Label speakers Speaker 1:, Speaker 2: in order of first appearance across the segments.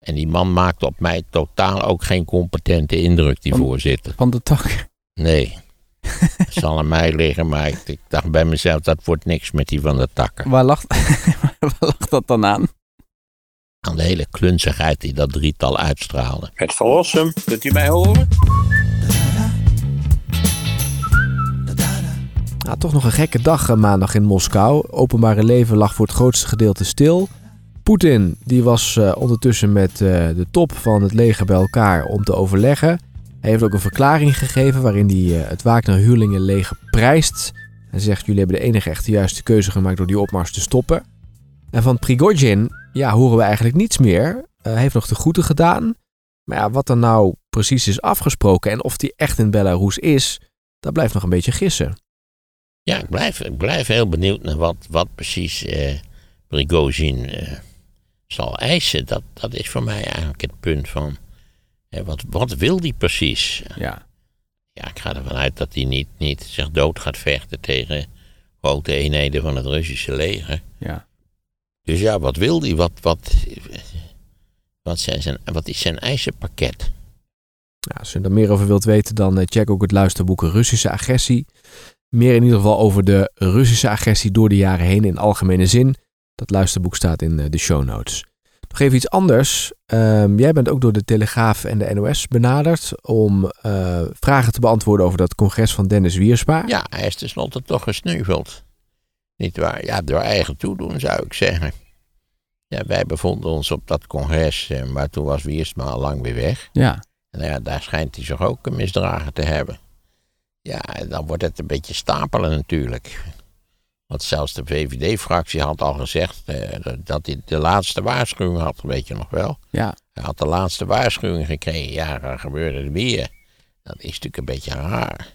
Speaker 1: En die man maakte op mij totaal ook geen competente indruk, die
Speaker 2: Van-
Speaker 1: voorzitter.
Speaker 2: Van de tak.
Speaker 1: Nee. Het zal aan mij liggen, maar ik, ik dacht bij mezelf, dat wordt niks met die van de takken.
Speaker 2: Waar lag, waar lag dat dan aan?
Speaker 1: Aan de hele klunzigheid die dat drietal uitstraalde.
Speaker 3: Het verlossen, kunt u mij horen?
Speaker 2: Ja, toch nog een gekke dag eh, maandag in Moskou. Openbare leven lag voor het grootste gedeelte stil. Poetin die was eh, ondertussen met eh, de top van het leger bij elkaar om te overleggen. Hij heeft ook een verklaring gegeven waarin hij eh, het Wagner-huurlingenleger prijst. Hij zegt, jullie hebben de enige echte juiste keuze gemaakt door die opmars te stoppen. En van Prigozhin ja, horen we eigenlijk niets meer. Hij heeft nog de groeten gedaan. Maar ja, wat er nou precies is afgesproken en of hij echt in Belarus is, dat blijft nog een beetje gissen.
Speaker 1: Ja, ik blijf, ik blijf heel benieuwd naar wat, wat precies eh Prigozhin eh, zal eisen. Dat, dat is voor mij eigenlijk het punt van, eh, wat, wat wil die precies?
Speaker 2: Ja.
Speaker 1: Ja, ik ga ervan uit dat hij niet, niet zich dood gaat vechten tegen grote eenheden van het Russische leger.
Speaker 2: Ja.
Speaker 1: Dus ja, wat wil hij? Wat, wat, wat, zijn zijn, wat is zijn eisenpakket?
Speaker 2: Ja, als je er meer over wilt weten, dan eh, check ook het luisterboek Russische agressie. Meer in ieder geval over de Russische agressie door de jaren heen in algemene zin. Dat luisterboek staat in eh, de show notes. Nog even iets anders. Ehm, jij bent ook door de Telegraaf en de NOS benaderd om eh, vragen te beantwoorden over dat congres van Dennis Wiersma.
Speaker 1: Ja, hij is tenslotte toch gesneuveld. Niet waar? Ja, door eigen toedoen zou ik zeggen. Ja, wij bevonden ons op dat congres, eh, maar toen was Wiersma al lang weer weg.
Speaker 2: Ja.
Speaker 1: En nou ja, daar schijnt hij zich ook misdragen te hebben. Ja, en dan wordt het een beetje stapelen natuurlijk. Want zelfs de VVD-fractie had al gezegd eh, dat hij de laatste waarschuwing had, weet je nog wel.
Speaker 2: Ja.
Speaker 1: Hij had de laatste waarschuwing gekregen. Ja, er gebeurde het weer. Dat is natuurlijk een beetje raar.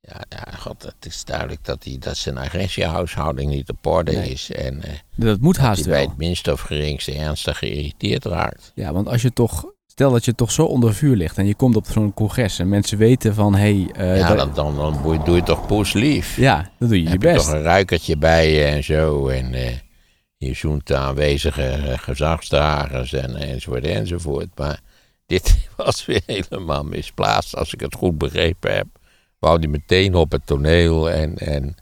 Speaker 1: Ja, ja god, het is duidelijk dat, hij, dat zijn agressiehuishouding niet op orde
Speaker 2: Nee.
Speaker 1: is. En eh,
Speaker 2: Dat moet haast
Speaker 1: hij bij
Speaker 2: wel.
Speaker 1: het minste of geringste ernstig geïrriteerd raakt.
Speaker 2: Ja, want als je toch... Stel dat je toch zo onder vuur ligt en je komt op zo'n congres en mensen weten van... Hé, hey, eh,
Speaker 1: ja,
Speaker 2: dat-
Speaker 1: dan, dan, dan doe je- je toch poeslief.
Speaker 2: ja, dan doe je je
Speaker 1: heb je
Speaker 2: best.
Speaker 1: toch een ruikertje bij je en zo. En eh, je zoent de aanwezige eh, gezagsdragers en, enzovoort enzovoort. Maar dit was weer helemaal misplaatst, als ik het goed begrepen heb. Wou die meteen op het toneel en, en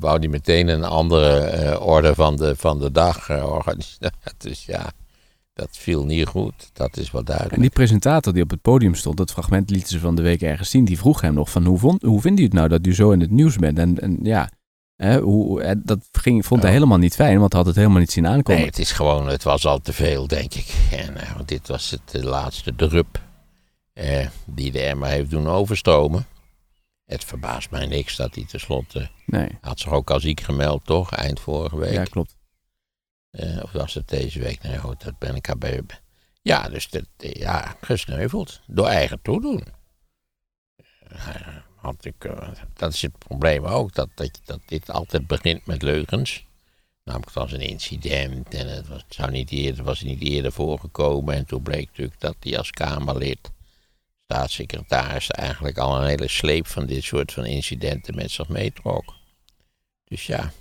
Speaker 1: wou die meteen een andere orde van de, van de dag organiseren. Dus ja, dat viel niet goed. Dat is wel duidelijk.
Speaker 2: En die presentator die op het podium stond, dat fragment lieten ze van de week ergens zien, die vroeg hem nog van hoe, vond, hoe vindt u het nou dat u zo in het nieuws bent? En, en ja, hè, hoe, dat ging, vond hij helemaal niet fijn, want hij had het helemaal niet zien aankomen.
Speaker 1: Nee, het is gewoon, het was al te veel, denk ik. En eh, dit was het de laatste drup eh, die de emmer heeft doen overstromen. Het verbaast mij niks dat hij tenslotte...
Speaker 2: Nee,
Speaker 1: had zich ook al ziek gemeld, toch? Eind vorige week.
Speaker 2: ja, klopt.
Speaker 1: Eh, of was het deze week? Nee, goed, dat ben ik al. Ja, dus dat, ja, gesneuveld. Door eigen toedoen. Eh, had ik, eh, dat is het probleem ook, dat, dat, dit altijd begint met leugens. Namelijk, het was een incident en het, was, zou niet eerder, was niet eerder voorgekomen. En toen bleek natuurlijk dat hij als Kamerlid, staatssecretaris, eigenlijk al een hele sleep van dit soort van incidenten met zich meetrok. Dus ja,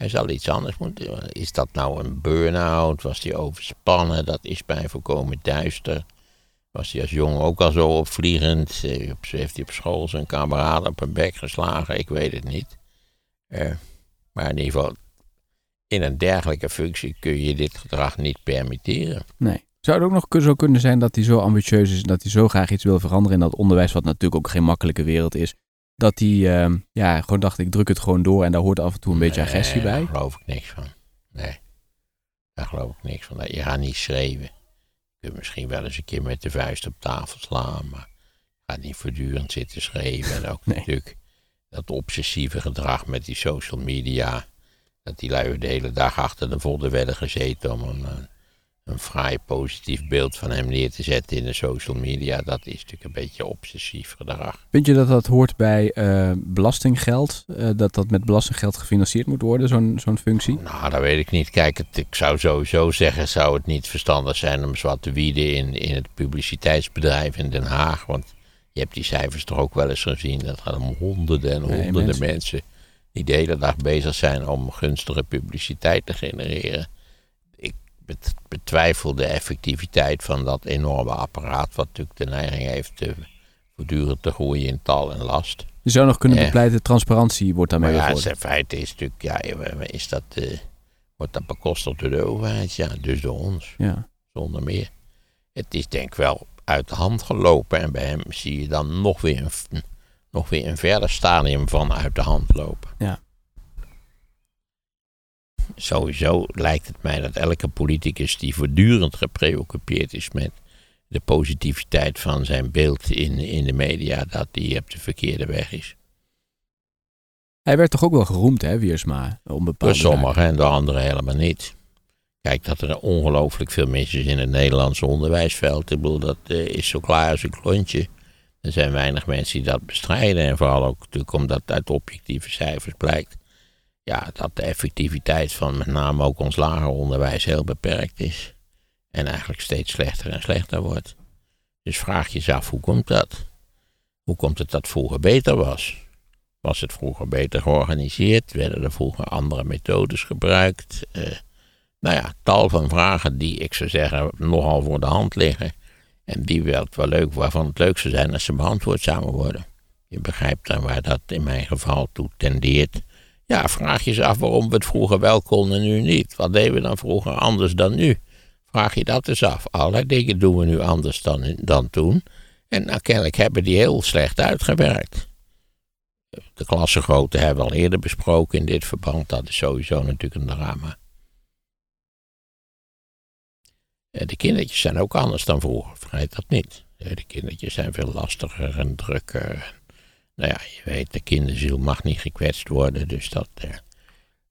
Speaker 1: hij zal iets anders moeten. Is dat nou een burn-out? Was hij overspannen? Dat is mij voorkomen duister. Was hij als jongen ook al zo opvliegend? Eh, Heeft hij op school zijn kameraden op een bek geslagen? Ik weet het niet. Eh, maar in ieder geval, in een dergelijke functie kun je dit gedrag niet permitteren.
Speaker 2: Nee. Zou het ook nog zo kunnen zijn dat hij zo ambitieus is en dat hij zo graag iets wil veranderen in dat onderwijs, wat natuurlijk ook geen makkelijke wereld is, dat hij ehm, ja, gewoon dacht, ik druk het gewoon door en daar hoort af en toe een beetje agressie bij?
Speaker 1: Daar geloof ik niks van. Nee, daar geloof ik niks van. Je gaat niet schreeuwen. Je kunt misschien wel eens een keer met de vuist op tafel slaan, maar je gaat niet voortdurend zitten schreeuwen. En ook
Speaker 2: Nee.
Speaker 1: natuurlijk dat obsessieve gedrag met die social media. Dat die lui de hele dag achter de vodden werden gezeten om een, een, fraai positief beeld van hem neer te zetten in de social media. Dat is natuurlijk een beetje obsessief gedrag.
Speaker 2: Vind je dat dat hoort bij eh, belastinggeld? Eh, dat dat met belastinggeld gefinancierd moet worden, zo'n zo'n functie?
Speaker 1: Nou, dat weet ik niet. Kijk, het, ik zou sowieso zeggen, zou het niet verstandig zijn om zwart te wieden in, in het publiciteitsbedrijf in Den Haag. Want je hebt die cijfers toch ook wel eens gezien. Dat gaat om honderden en
Speaker 2: Nee,
Speaker 1: honderden
Speaker 2: mensen.
Speaker 1: mensen. die de hele dag bezig zijn om gunstige publiciteit te genereren. Betwijfel de effectiviteit van dat enorme apparaat, wat natuurlijk de neiging heeft te, voortdurend te groeien in tal en last.
Speaker 2: Je zou nog kunnen
Speaker 1: Ja.
Speaker 2: bepleiten, transparantie wordt daarmee
Speaker 1: Maar ja,
Speaker 2: bevorderd.
Speaker 1: zijn feit is natuurlijk, ja, is dat, eh, wordt dat bekostigd door de overheid? Ja, dus door ons,
Speaker 2: Ja.
Speaker 1: zonder meer. Het is denk ik wel uit de hand gelopen en bij hem zie je dan nog weer een, nog weer een verder stadium van uit de hand lopen.
Speaker 2: Ja.
Speaker 1: Sowieso lijkt het mij dat elke politicus die voortdurend gepreoccupeerd is met de positiviteit van zijn beeld in, in de media, dat die op de verkeerde weg is.
Speaker 2: Hij werd toch ook wel geroemd, hè, Wiersma?
Speaker 1: Door sommigen en door anderen helemaal niet. Kijk, dat er ongelooflijk veel mis is in het Nederlandse onderwijsveld. Ik bedoel, dat eh, is zo klaar als een klontje. Er zijn weinig mensen die dat bestrijden. En vooral ook natuurlijk omdat uit objectieve cijfers blijkt... Ja, dat de effectiviteit van met name ook ons lager onderwijs heel beperkt is. En eigenlijk steeds slechter en slechter wordt. Dus vraag je af, hoe komt dat? Hoe komt het dat vroeger beter was? Was het vroeger beter georganiseerd? Werden er vroeger andere methodes gebruikt? Eh, nou ja, tal van vragen die, ik zou zeggen, nogal voor de hand liggen. En die wel, wel leuk, waarvan het leuk zou zijn als ze beantwoord zouden worden. Je begrijpt dan waar dat in mijn geval toe tendeert. Ja, vraag je je af waarom we het vroeger wel konden en nu niet. Wat deden we dan vroeger anders dan nu? Vraag je dat eens af. Allerlei dingen doen we nu anders dan, dan toen. En nou, kennelijk hebben die heel slecht uitgewerkt. De klassengrootte hebben we al eerder besproken in dit verband. Dat is sowieso natuurlijk een drama. Eh, De kindertjes zijn ook anders dan vroeger, vergeet dat niet. Eh, De kindertjes zijn veel lastiger en drukker. Nou ja, je weet, de kinderziel mag niet gekwetst worden, dus dat, eh,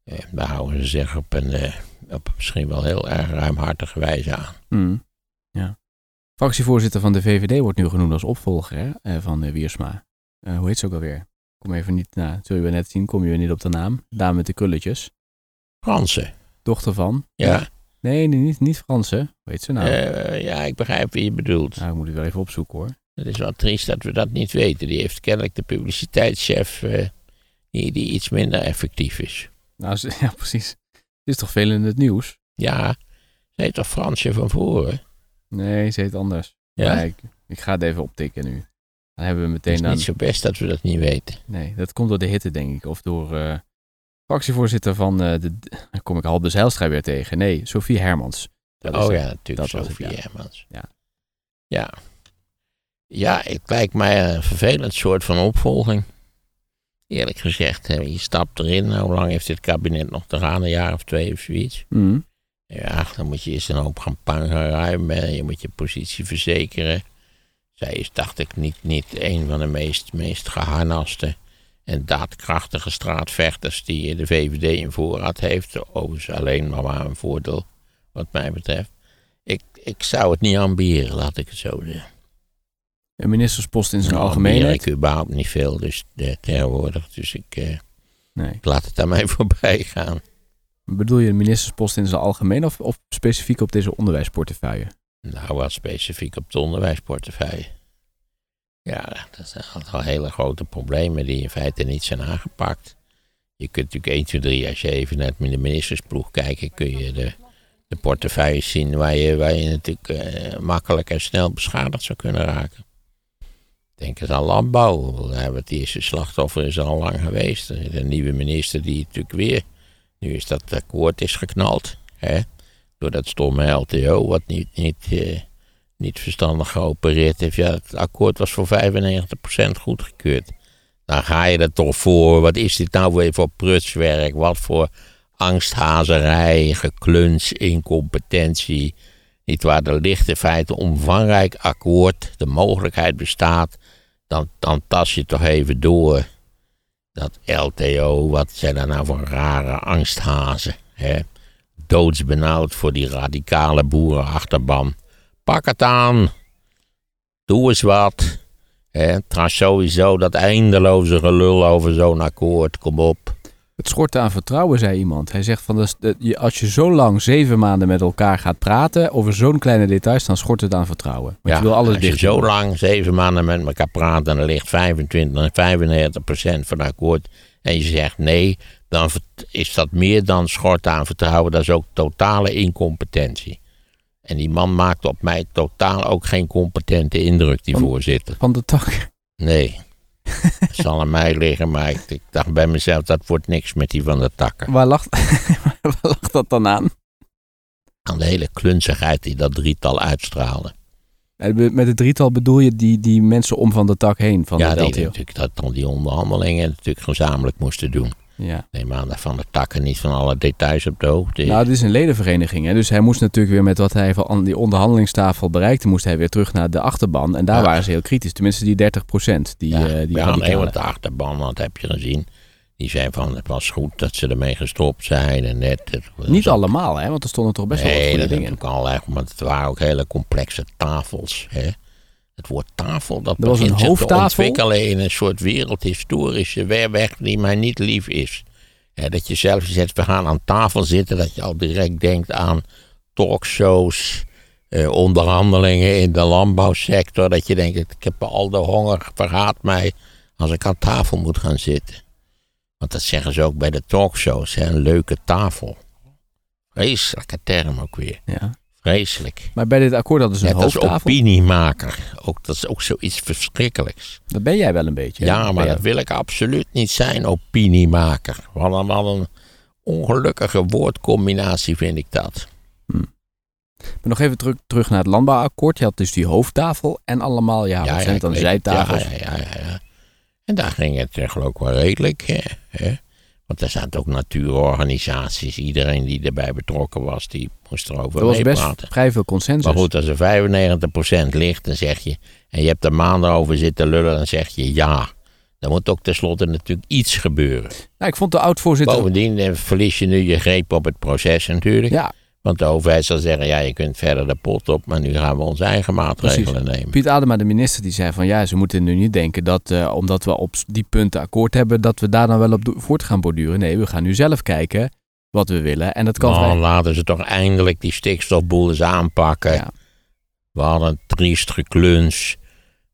Speaker 1: eh, daar houden ze zich op een, eh, op misschien wel heel erg ruimhartige wijze aan.
Speaker 2: Mm. Ja. Fractievoorzitter van de VVD wordt nu genoemd als opvolger hè, eh, van eh, Wiersma. Eh, hoe heet ze ook alweer? Kom even niet, nou, zul je wel net zien, kom je weer niet op de naam. Dame met de krulletjes.
Speaker 1: Fransen,
Speaker 2: Dochter van.
Speaker 1: ja.
Speaker 2: Nee, nee, niet, niet Franse. Hoe heet ze nou?
Speaker 1: Eh, ja, ik begrijp wie je bedoelt.
Speaker 2: Nou, ik moet het wel even opzoeken hoor.
Speaker 1: Het is wel triest dat we dat niet weten. Die heeft kennelijk de publiciteitschef eh, die, die iets minder effectief is.
Speaker 2: Nou, ja, precies. Het is toch veel in het nieuws?
Speaker 1: Ja, ze heet toch Fransje van voren?
Speaker 2: Nee, ze heet anders.
Speaker 1: Ja,
Speaker 2: ik, ik ga het even optikken nu. Dan hebben we
Speaker 1: het
Speaker 2: meteen
Speaker 1: is
Speaker 2: dan...
Speaker 1: niet zo best dat we dat niet weten.
Speaker 2: Nee, dat komt door de hitte, denk ik. Of door eh fractievoorzitter van eh, de... Dan kom ik Halbe Zijlstra weer tegen. Nee, Sophie Hermans. Dat is
Speaker 1: oh
Speaker 2: het.
Speaker 1: ja, natuurlijk,
Speaker 2: het,
Speaker 1: Sophie
Speaker 2: ja.
Speaker 1: Hermans.
Speaker 2: Ja.
Speaker 1: ja. Ja, het lijkt mij een vervelend soort van opvolging. Eerlijk gezegd, je stapt erin. Nou, Hoe lang heeft dit kabinet nog te gaan? Een jaar of twee of zoiets?
Speaker 2: Mhm.
Speaker 1: Ja, dan moet je eerst een hoop gaan ruimen. Je moet je positie verzekeren. Zij is, dacht ik, niet, niet een van de meest, meest geharnaste en daadkrachtige straatvechters die de VVD in voorraad heeft. Overigens alleen maar maar een voordeel, wat mij betreft. Ik, ik zou het niet ambiëren, laat ik het zo zeggen.
Speaker 2: Een ministerspost in zijn
Speaker 1: Nou,
Speaker 2: algemeenheid.
Speaker 1: ik überhaupt niet veel, dus eh, tegenwoordig. Dus ik, eh,
Speaker 2: Nee.
Speaker 1: ik laat het aan mij voorbij gaan.
Speaker 2: Bedoel je een ministerspost in zijn algemeen of, of specifiek op deze onderwijsportefeuille?
Speaker 1: Nou, wat specifiek op de onderwijsportefeuille. Ja, dat zijn al hele grote problemen die in feite niet zijn aangepakt. Je kunt natuurlijk 1, 2, 3, als je even naar de ministersploeg kijkt, kun je de, de portefeuilles zien waar je, waar je natuurlijk eh, makkelijk en snel beschadigd zou kunnen raken. Denk eens aan landbouw. Daar het eerste slachtoffer is al lang geweest. De nieuwe minister die natuurlijk weer, nu is dat akkoord is geknald. Hè? door dat stomme LTO, wat niet, niet, eh, niet verstandig geopereerd heeft. Ja, het akkoord was voor 95% goedgekeurd. Dan ga je er toch voor. Wat is dit nou weer voor prutswerk? Wat voor angsthazerij, gekluns, incompetentie. Niet waar, er ligt in feite omvangrijk akkoord. De mogelijkheid bestaat. Dan, dan tas je toch even door. Dat LTO, wat zijn daar nou voor rare angsthazen? Hè? doodsbenauwd voor die radicale boerenachterban. Pak het aan. Doe eens wat. Hè, trouwens sowieso dat eindeloze gelul over zo'n akkoord. Kom op.
Speaker 2: Het schort aan vertrouwen, zei iemand. Hij zegt van dat dat als je zo lang zeven maanden met elkaar gaat praten over zo'n kleine details, dan schort het aan vertrouwen. Want je wil alles
Speaker 1: als je zo lang, zeven maanden met elkaar praat... en er ligt 25 en 95 procent van akkoord... en je zegt nee, dan is dat meer dan schort aan vertrouwen. Dat is ook totale incompetentie. En die man maakt op mij totaal ook geen competente indruk, die
Speaker 2: Van-
Speaker 1: voorzitter.
Speaker 2: Van de tak.
Speaker 1: Nee. Het zal aan mij liggen, maar ik, ik dacht bij mezelf, dat wordt niks met die van de takken.
Speaker 2: Waar lag, waar lag dat dan aan?
Speaker 1: Aan de hele klunzigheid die dat drietal uitstraalde.
Speaker 2: Met het drietal bedoel je die, die mensen om van de tak heen van
Speaker 1: ja,
Speaker 2: de
Speaker 1: die
Speaker 2: LTO?
Speaker 1: natuurlijk dat dan die onderhandelingen natuurlijk gezamenlijk moesten doen.
Speaker 2: Ja.
Speaker 1: Neem aan dat van de takken niet van alle details op de hoogte is.
Speaker 2: Nou, het is een ledenvereniging. Hè? Dus hij moest natuurlijk weer met wat hij van die onderhandelingstafel bereikte, moest hij weer terug naar de achterban. En daar
Speaker 1: Ja.
Speaker 2: waren ze heel kritisch. Tenminste, die 30 procent. Die,
Speaker 1: ja,
Speaker 2: eh, die
Speaker 1: ja nee, want de achterban, dat heb je gezien. Die zei van, het was goed dat ze ermee gestopt zijn. En net,
Speaker 2: Niet allemaal, hè? want er stonden toch best wel wat
Speaker 1: Nee,
Speaker 2: goede
Speaker 1: dat
Speaker 2: dingen in.
Speaker 1: natuurlijk allerlei, want het waren ook hele complexe tafels. Hè? Het woord tafel, dat
Speaker 2: was
Speaker 1: begint
Speaker 2: een
Speaker 1: zich te ontwikkelen in een soort wereldhistorische weg die mij niet lief is. Dat je zelf zegt, we gaan aan tafel zitten, dat je al direct denkt aan talkshows, eh, onderhandelingen in de landbouwsector. Dat je denkt, ik heb al de honger, vergaat mij als ik aan tafel moet gaan zitten. Want dat zeggen ze ook bij de talkshows, hè, een leuke tafel. Vreselijke term ook weer.
Speaker 2: Ja.
Speaker 1: Vreselijk.
Speaker 2: Maar bij dit akkoord hadden ze een
Speaker 1: Net als
Speaker 2: hoofdtafel.
Speaker 1: opiniemaker. Ook, dat is ook zoiets verschrikkelijks.
Speaker 2: Dat ben jij wel een beetje. hè?
Speaker 1: Ja, maar dat wil ik absoluut niet zijn, opiniemaker. Wat een, wat een ongelukkige woordcombinatie vind ik dat.
Speaker 2: Maar nog even terug, terug naar het landbouwakkoord. Je had dus die hoofdtafel en allemaal, ja, wat zijn dan, zijtafels.
Speaker 1: Ja, ja, ja, ja. En daar ging het geloof ik wel redelijk. Hè, hè. Want er zaten ook natuurorganisaties. Iedereen die erbij betrokken was, die moest erover
Speaker 2: Er was best vrij veel consensus.
Speaker 1: Maar goed, als er 95% ligt, dan zeg je... en je hebt er maanden over zitten lullen, dan zeg je ja. Dan moet ook tenslotte natuurlijk iets gebeuren.
Speaker 2: Nou, ik vond de oud-voorzitter...
Speaker 1: Bovendien eh, verlies je nu je greep op het proces natuurlijk.
Speaker 2: Ja,
Speaker 1: Want de overheid zal zeggen, ja, je kunt verder de pot op... maar nu gaan we onze eigen maatregelen nemen.
Speaker 2: Piet Adema, de minister, die zei van ja, ze moeten nu niet denken dat eh, omdat we op die punten akkoord hebben, dat we daar dan wel op voort gaan borduren. Nee, we gaan nu zelf kijken wat we willen. En dat kan
Speaker 1: Dan
Speaker 2: vrij-
Speaker 1: laten ze toch eindelijk die stikstofboel eens aanpakken.
Speaker 2: Ja.
Speaker 1: We hadden een triest gekluns.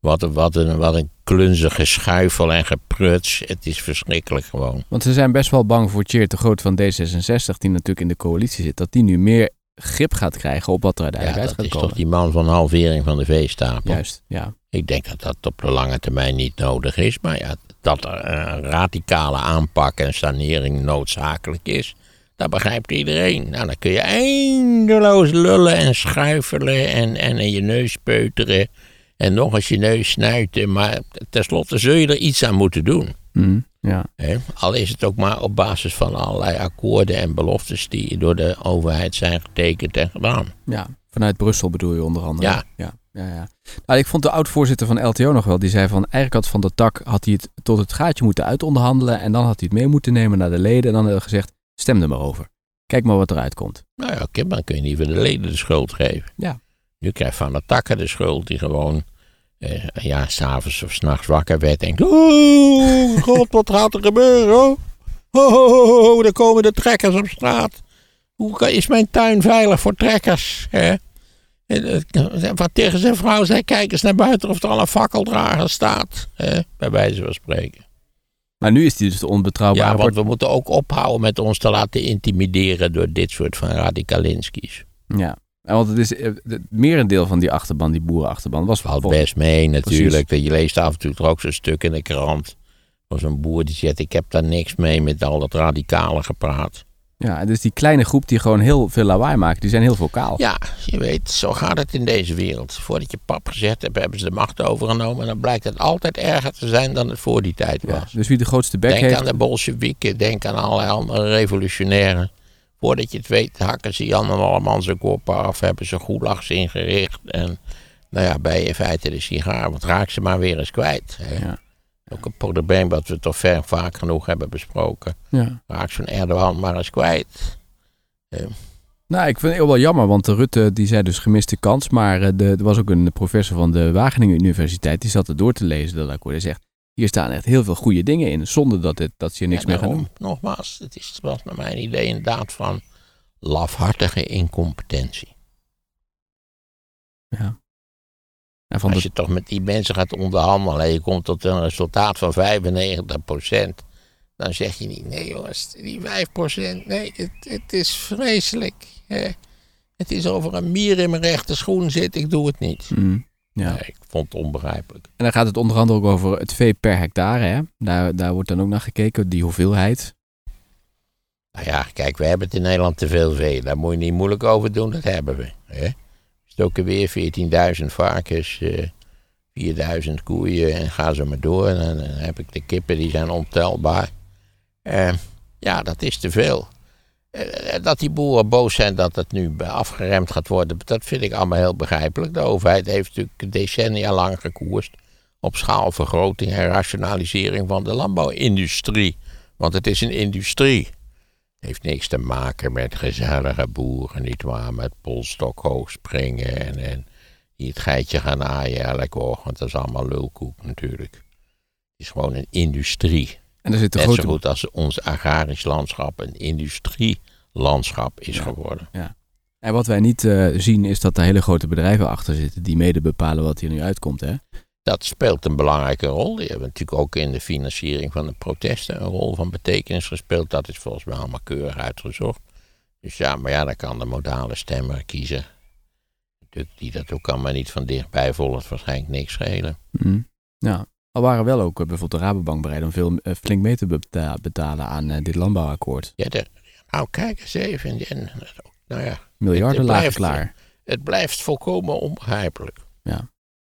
Speaker 1: Wat een, wat, een, wat een klunzige schuifel en gepruts. Het is verschrikkelijk gewoon.
Speaker 2: Want ze zijn best wel bang voor Tjeerd de Groot van D66, die natuurlijk in de coalitie zit, dat die nu meer grip gaat krijgen op wat er
Speaker 1: Ja,
Speaker 2: uiteindelijk
Speaker 1: dat
Speaker 2: uit
Speaker 1: is
Speaker 2: gaat
Speaker 1: toch
Speaker 2: komen.
Speaker 1: die man van halvering van de veestapel.
Speaker 2: Juist, ja.
Speaker 1: Ik denk dat dat op de lange termijn niet nodig is. Maar ja, dat er een radicale aanpak en sanering noodzakelijk is, dat begrijpt iedereen. Nou, dan kun je eindeloos lullen en schuifelen en, en in je neus peuteren. En nog eens je neus snuiten. Maar tenslotte zul je er iets aan moeten doen.
Speaker 2: Mhm, ja.
Speaker 1: Al is het ook maar op basis van allerlei akkoorden en beloftes die door de overheid zijn getekend en gedaan.
Speaker 2: Ja, vanuit Brussel bedoel je onder andere.
Speaker 1: Ja.
Speaker 2: ja, ja, ja. Nou, ik vond de oud-voorzitter van LTO nog wel. Die zei van, eigenlijk had Van der Tak had hij het tot het gaatje moeten uitonderhandelen. En dan had hij het mee moeten nemen naar de leden. En dan had hij gezegd, stem er maar over. Kijk maar wat eruit komt.
Speaker 1: Nou ja, oké, dan kun je niet voor de leden de schuld geven.
Speaker 2: Ja.
Speaker 1: Nu krijgt Van der Takken de schuld die gewoon, eh, ja, s'avonds of s'nachts wakker werd en denkt, oh, god, wat gaat er gebeuren, oh? Oh, oh, er komen de trekkers op straat. Hoe kan- is mijn tuin veilig voor trekkers? Hè? Eh, Wat tegen zijn vrouw zei, kijk eens naar buiten of er al een fakkeldrager staat. Hè? Bij wijze van spreken.
Speaker 2: Maar nu is hij dus de onbetrouwbare
Speaker 1: Ja, want we moeten ook ophouden met ons te laten intimideren door dit soort van radicalinskies.
Speaker 2: Ja. En want het is eh, het merendeel van die achterban, die boerenachterban, was
Speaker 1: Valt best mee natuurlijk. Je leest af en toe toch ook zo'n stuk in de krant. Van zo'n boer die zegt, ik heb daar niks mee met al dat radicale gepraat.
Speaker 2: Ja, en dus die kleine groep die gewoon heel veel lawaai maakt, die zijn heel vocaal.
Speaker 1: Ja, je weet, zo gaat het in deze wereld. Voordat je pap gezet hebt, hebben ze de macht overgenomen. En dan blijkt het altijd erger te zijn dan het voor die tijd
Speaker 2: Ja,
Speaker 1: was.
Speaker 2: Dus wie de grootste bek
Speaker 1: Denk
Speaker 2: heeft,
Speaker 1: aan de Bolsjewieken, denk aan allerlei andere revolutionairen. Voordat je het weet, hakken ze Jan en allemaal zijn koppen af, hebben ze goelags ingericht. En nou ja, bij in feite de sigaar, want raak ze maar weer eens kwijt. Hè.
Speaker 2: Ja.
Speaker 1: Ook een probleem wat we toch ver vaak genoeg hebben besproken.
Speaker 2: ja.
Speaker 1: Raak zo'n Erdogan maar eens kwijt.
Speaker 2: Nou, ik vind het heel wel jammer, want de Rutte die zei dus gemiste kans. Maar eh, de, er was ook een professor van de Wageningen Universiteit, die zat er door te lezen dat akkoord. Hij zegt, hier staan echt heel veel goede dingen in, zonder dat, het, dat ze niks
Speaker 1: Ja,
Speaker 2: meer gaan doen.
Speaker 1: Nogmaals, het is, was naar mijn idee inderdaad van lafhartige incompetentie.
Speaker 2: Ja. En van
Speaker 1: Als
Speaker 2: de,
Speaker 1: je toch met die mensen gaat onderhandelen en je komt tot een resultaat van 95%, Dan zeg je niet, nee jongens, die 5%, nee, het, het is vreselijk. Het is over een mier in mijn rechter schoen zit, ik doe het niet.
Speaker 2: Mm. Ja.
Speaker 1: Nee, ik vond het onbegrijpelijk.
Speaker 2: En dan gaat het onder andere ook over het vee per hectare. Hè? Daar, daar wordt dan ook naar gekeken, die hoeveelheid.
Speaker 1: Nou ja, kijk, we hebben het in Nederland te veel vee. Daar moet je niet moeilijk over doen, dat hebben we. Hè? Stoken weer 14.000 varkens, eh 4.000 koeien en ga zo maar door. En dan heb ik de kippen, die zijn ontelbaar. Eh, ja, dat is te veel. Eh, dat die boeren boos zijn dat het nu afgeremd gaat worden, dat vind ik allemaal heel begrijpelijk. De overheid heeft natuurlijk decennia lang gekoerst op schaalvergroting en rationalisering van de landbouwindustrie. Want het is een industrie. Het heeft niks te maken met gezellige boeren, nietwaar? Met polstok hoog springen en, en die het geitje gaan naaien elke ochtend. Dat is allemaal lulkoek natuurlijk. Het is gewoon een industrie.
Speaker 2: En er zitten
Speaker 1: Net zo
Speaker 2: grote...
Speaker 1: goed als ons agrarisch landschap een industrielandschap is
Speaker 2: Ja.
Speaker 1: geworden.
Speaker 2: En wat wij niet eh, zien is dat er hele grote bedrijven achter zitten die mede bepalen wat hier nu uitkomt. Hè?
Speaker 1: Dat speelt een belangrijke rol. Die hebben natuurlijk ook in de financiering van de protesten een rol van betekenis gespeeld. Dat is volgens mij allemaal keurig uitgezocht. Dus ja, maar ja, dan kan de modale stemmer kiezen. Die dat ook allemaal niet van dichtbij volgt, waarschijnlijk niks schelen.
Speaker 2: Mm. Ja. Al waren wel ook eh, bijvoorbeeld de Rabobank bereid om veel, eh, flink mee te beta- betalen aan eh, dit landbouwakkoord.
Speaker 1: Ja, de, nou kijk eens even. En, nou ja,
Speaker 2: Miljarden
Speaker 1: Het
Speaker 2: lagen
Speaker 1: blijft-
Speaker 2: klaar.
Speaker 1: het blijft volkomen onbegrijpelijk.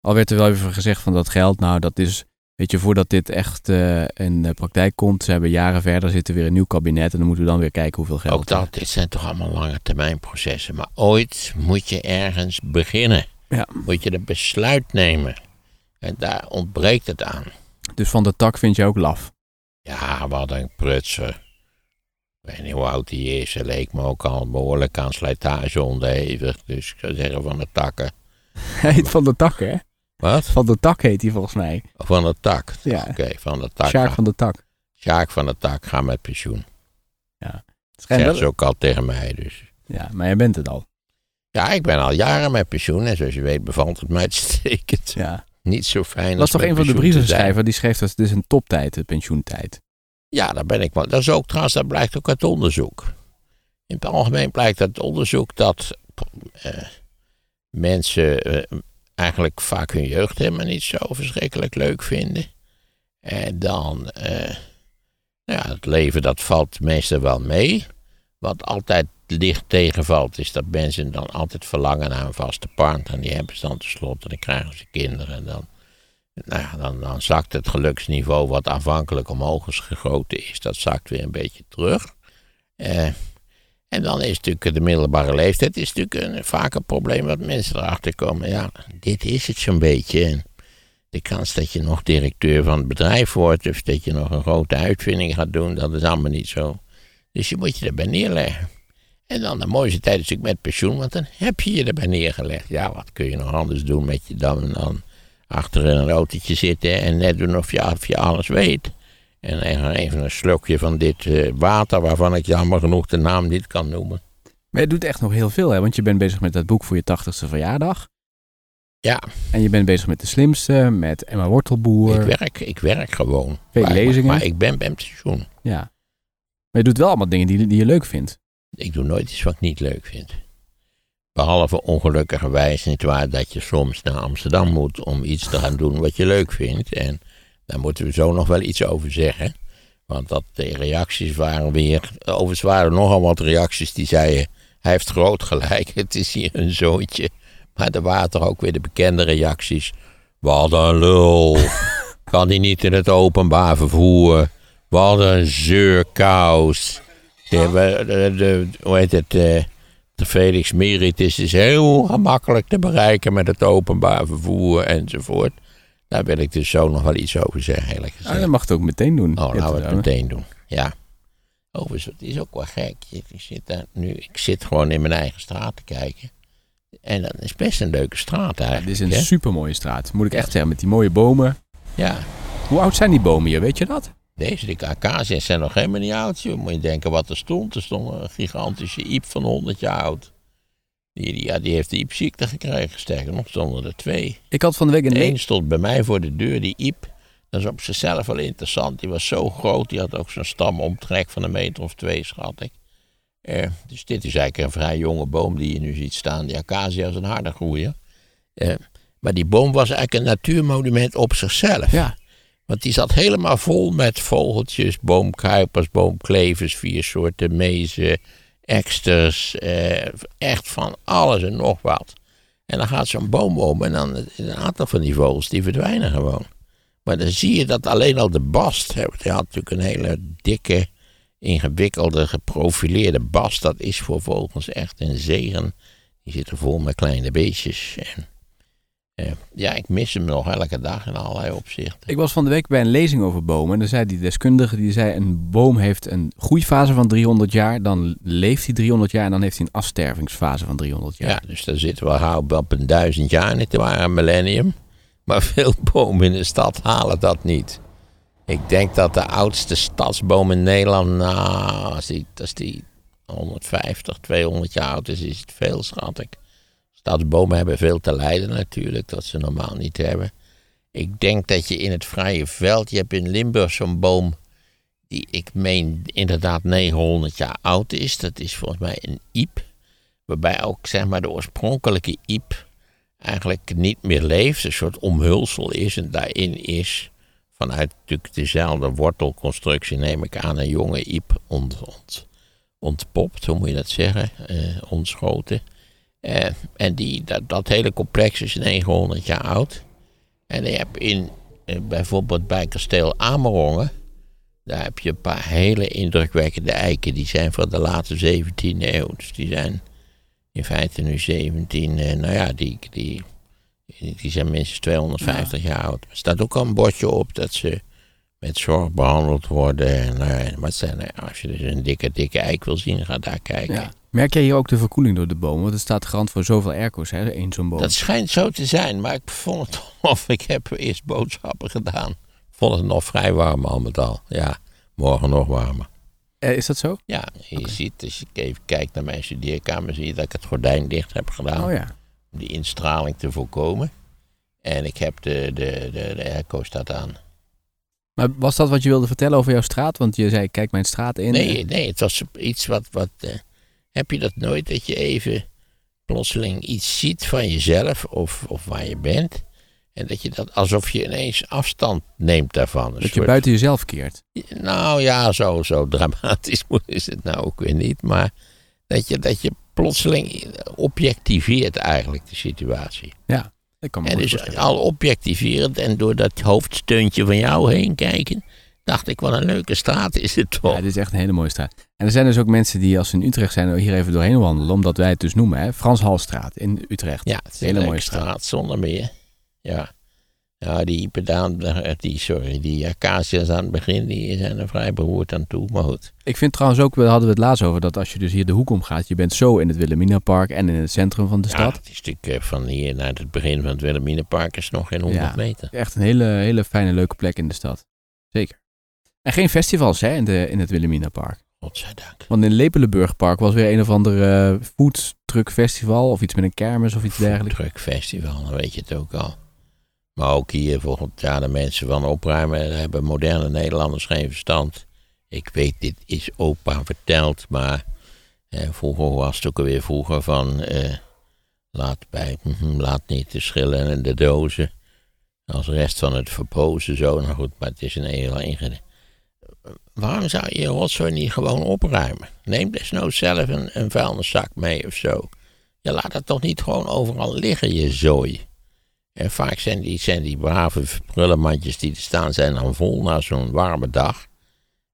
Speaker 2: Al werd er wel even gezegd van dat geld, nou dat is, weet je, voordat dit echt in de praktijk komt, ze hebben jaren verder, zit er weer een nieuw kabinet en dan moeten we dan weer kijken hoeveel geld.
Speaker 1: Ook dat, dit zijn toch allemaal lange termijn processen. Maar ooit moet je ergens beginnen.
Speaker 2: Ja.
Speaker 1: Moet je een besluit nemen. En daar ontbreekt het aan.
Speaker 2: Dus van de tak vind je ook laf.
Speaker 1: Ja, wat een prutser. Ik weet niet hoe oud hij is. Hij leek me ook al behoorlijk aan slijtage onderhevig. Dus ik zou zeggen van de takken.
Speaker 2: Hij heet van de tak, hè?
Speaker 1: Wat?
Speaker 2: Van de tak heet hij volgens mij.
Speaker 1: Van de tak.
Speaker 2: Ja.
Speaker 1: Oké, van de tak.
Speaker 2: Sjaak van de tak.
Speaker 1: Sjaak van de tak, ga met pensioen.
Speaker 2: Schijnt
Speaker 1: Zegt
Speaker 2: wel-
Speaker 1: ze ook al tegen mij dus.
Speaker 2: Ja, maar jij bent het al.
Speaker 1: Ja, ik ben al jaren met pensioen. En zoals je weet bevalt het mij uitstekend.
Speaker 2: Ja.
Speaker 1: Niet zo fijn
Speaker 2: Dat is toch een van de
Speaker 1: pensioen te zijn.
Speaker 2: brievenschrijver die schreef dat het is een toptijd, de pensioentijd.
Speaker 1: Ja, daar ben ik wel. Dat is ook trouwens, dat blijkt ook uit onderzoek. In het algemeen blijkt uit onderzoek dat eh, mensen eh, eigenlijk vaak hun jeugd helemaal niet zo verschrikkelijk leuk vinden. En dan, eh, nou ja, het leven dat valt meestal wel mee. Wat altijd licht tegenvalt, is dat mensen dan altijd verlangen naar een vaste partner. En die hebben ze dan tenslotte, dan krijgen ze kinderen. En dan, nou ja, dan, dan zakt het geluksniveau, wat aanvankelijk omhoog is gegoten is, dat zakt weer een beetje terug. Eh, en dan is natuurlijk de middelbare leeftijd is natuurlijk een, vaak een probleem dat mensen erachter komen. Ja, dit is het zo'n beetje. En de kans dat je nog directeur van het bedrijf wordt, of dat je nog een grote uitvinding gaat doen, dat is allemaal niet zo. Dus je moet je erbij neerleggen. En dan de mooiste tijd is natuurlijk met pensioen, want dan heb je je erbij neergelegd. Ja, wat kun je nog anders doen met je dan, dan achter in een autootje zitten en net doen of je, of je alles weet. En even- een slokje van dit eh, water, waarvan ik jammer genoeg de naam niet kan noemen.
Speaker 2: Maar je doet echt nog heel veel, hè? Want je bent bezig met dat boek voor je tachtigste verjaardag.
Speaker 1: Ja,
Speaker 2: En je bent bezig met de slimste, met Emma Wortelboer.
Speaker 1: ik werk, ik werk gewoon.
Speaker 2: Veel
Speaker 1: maar,
Speaker 2: lezingen.
Speaker 1: Maar ik ben bij pensioen.
Speaker 2: Ja. Maar je doet wel allemaal dingen die, die je leuk vindt.
Speaker 1: Ik doe nooit iets wat ik niet leuk vind. Behalve ongelukkigerwijs niet waar dat je soms naar Amsterdam moet om iets te gaan doen wat je leuk vindt. En daar moeten we zo nog wel iets over zeggen. Want dat de reacties waren weer. Overigens waren er nogal wat reacties die zeiden. Hij heeft groot gelijk, het is hier een zoontje. Maar er waren toch ook weer de bekende reacties. Wat een lul. Kan hij niet in het openbaar vervoer? Wat een zeurkous. De, de, de- hoe heet het? eh, de Felix Meritis is heel gemakkelijk te bereiken met het openbaar vervoer enzovoort. Daar wil ik dus zo nog wel iets over zeggen, eerlijk
Speaker 2: Ah,
Speaker 1: gezegd.
Speaker 2: dan mag het ook meteen doen.
Speaker 1: Oh, laten we het meteen doen. Ja. Overigens, het is ook wel gek. Ik zit, daar nu, ik zit gewoon in mijn eigen straat te kijken. En dat is best een leuke straat
Speaker 2: Ja, dit
Speaker 1: eigenlijk.
Speaker 2: is een
Speaker 1: hè?
Speaker 2: supermooie straat. Moet ik echt zeggen, met die mooie bomen.
Speaker 1: Ja,
Speaker 2: Hoe oud zijn die bomen hier, weet je dat?
Speaker 1: Deze de acacia's zijn nog helemaal niet oud. joh. Moet je denken wat er stond. Er stond een gigantische iep van 100 jaar oud. Die, die- ja, die heeft de iepziekte gekregen. Sterker nog, stonden er twee.
Speaker 2: Ik had van de week een...
Speaker 1: Eén stond bij mij voor de deur, die iep. Dat is op zichzelf wel interessant. Die was zo groot, die had ook zo'n stamomtrek van een meter of twee, schat ik. Eh, dus dit is eigenlijk een vrij jonge boom die je nu ziet staan. Die acacia's een harde groeien. Eh, maar die boom was eigenlijk een natuurmonument op zichzelf.
Speaker 2: Ja.
Speaker 1: Want die zat helemaal vol met vogeltjes, boomkuipers, boomklevers, vier soorten mezen, eksters, eh, echt van alles en nog wat. En dan gaat zo'n boom om en dan een aantal van die vogels die verdwijnen gewoon. Maar dan zie je dat alleen al de bast, hè, had natuurlijk een hele dikke, ingewikkelde, geprofileerde bast. Dat is voor vogels echt een zegen. Die zitten vol met kleine beestjes. En, ja, ik mis hem nog elke dag in allerlei opzichten.
Speaker 2: Ik was van de week bij een lezing over bomen. En dan zei die deskundige, die zei een boom heeft een groeifase van 300 jaar. Dan leeft hij 300 jaar en dan heeft hij een afstervingsfase van 300 jaar.
Speaker 1: Ja, dus daar zitten we gauw op een duizend jaar, niet waar, een millennium. Maar veel bomen in de stad halen dat niet. Ik denk dat de oudste stadsboom in Nederland, nou, als die, als die 150, 200 jaar oud is, is het veel, schat ik. Stadsbomen hebben veel te lijden natuurlijk, dat ze normaal niet hebben. Ik denk dat je in het vrije veld, je hebt in Limburg zo'n boom die ik meen inderdaad 900 jaar oud is. Dat is volgens mij een iep, waarbij ook zeg maar de oorspronkelijke iep eigenlijk niet meer leeft, een soort omhulsel is en daarin is vanuit natuurlijk dezelfde wortelconstructie neem ik aan een jonge iep ont, ont, ontpopt, hoe moet je dat zeggen, eh, ontschoten. Eh, en die, dat, dat hele complex is 900 jaar oud. En je hebt in, eh, bijvoorbeeld bij kasteel Amerongen, daar heb je een paar hele indrukwekkende eiken. Die zijn van de late 17e eeuw. Dus die zijn in feite nu 17, eh, nou ja, die, die, die zijn minstens 250 jaar oud. Er staat ook al een bordje op dat ze met zorg behandeld worden. En, nou, maar zijn, eh, als je dus een dikke, dikke eik wil zien, ga daar kijken.
Speaker 2: Ja. Merk jij hier ook de verkoeling door de bomen? Want het staat garant voor zoveel airco's, hè, één zo'n boom.
Speaker 1: Dat schijnt zo te zijn, maar ik vond het of ik heb eerst boodschappen gedaan. Vond het nog vrij warm al met al. Ja, morgen nog warmer.
Speaker 2: Eh, is dat zo?
Speaker 1: Ja, je ziet, als je even kijkt naar mijn studeerkamer, zie je dat ik het gordijn dicht heb gedaan.
Speaker 2: Oh ja.
Speaker 1: Om die instraling te voorkomen. En ik heb de, de, de, de airco staat aan.
Speaker 2: Maar was dat wat je wilde vertellen over jouw straat? Want je zei, kijk mijn straat in.
Speaker 1: Nee, nee, het was iets wat. wat eh, heb je dat nooit dat je even plotseling iets ziet van jezelf of, of waar je bent? En dat je dat alsof je ineens afstand neemt daarvan.
Speaker 2: Dat je buiten jezelf keert.
Speaker 1: Nou ja, zo, zo dramatisch is het nou ook weer niet. Maar dat je, dat je plotseling objectiveert eigenlijk de situatie.
Speaker 2: Ja, ik kan me
Speaker 1: En dus al objectiverend en door dat hoofdsteuntje van jou heen kijken, dacht ik, wat een leuke straat is het
Speaker 2: Ja,
Speaker 1: toch.
Speaker 2: dit is echt een hele mooie straat. En er zijn dus ook mensen die als ze in Utrecht zijn hier even doorheen wandelen. Omdat wij het dus noemen, hè. Frans Halstraat in Utrecht.
Speaker 1: Ja, het is
Speaker 2: Hele
Speaker 1: een
Speaker 2: mooie
Speaker 1: leuke
Speaker 2: straat.
Speaker 1: straat zonder meer. Ja. Ja, die pedaan, die, sorry, die acacia's aan het begin, die zijn er vrij beroerd aan toe. Maar goed.
Speaker 2: Ik vind trouwens ook, we hadden we het laatst over, dat als je dus hier de hoek om gaat, je bent zo in het Wilhelminapark en in het centrum van de
Speaker 1: Ja,
Speaker 2: stad.
Speaker 1: het is natuurlijk eh, van hier naar het begin van het Wilhelminapark is nog geen 100
Speaker 2: Ja.
Speaker 1: meter.
Speaker 2: Echt een hele, hele fijne, leuke plek in de stad. Zeker. En geen festivals hè, in, de, in het Wilhelminapark.
Speaker 1: Godzijdank.
Speaker 2: Want in Lepelenburgpark was weer een of ander eh foodtruck festival of iets met een kermis of iets dergelijks.
Speaker 1: Druk festival, dan weet je het ook al. Maar ook hier volgend jaar de mensen van opruimen hebben moderne Nederlanders geen verstand. Ik weet, dit is opa verteld, maar eh, vroeger was het ook alweer vroeger van eh, laat, bij, mhm, laat niet de schillen en de dozen als rest van het verpozen zo. Nou goed, maar het is een heel ingeding. Waarom zou je je rotzooi niet gewoon opruimen? Neem desnoods zelf een, een vuilniszak mee of zo. Je laat het toch niet gewoon overal liggen, je zooi. En vaak zijn die, zijn die brave prullenmandjes die er staan, zijn dan vol na zo'n warme dag.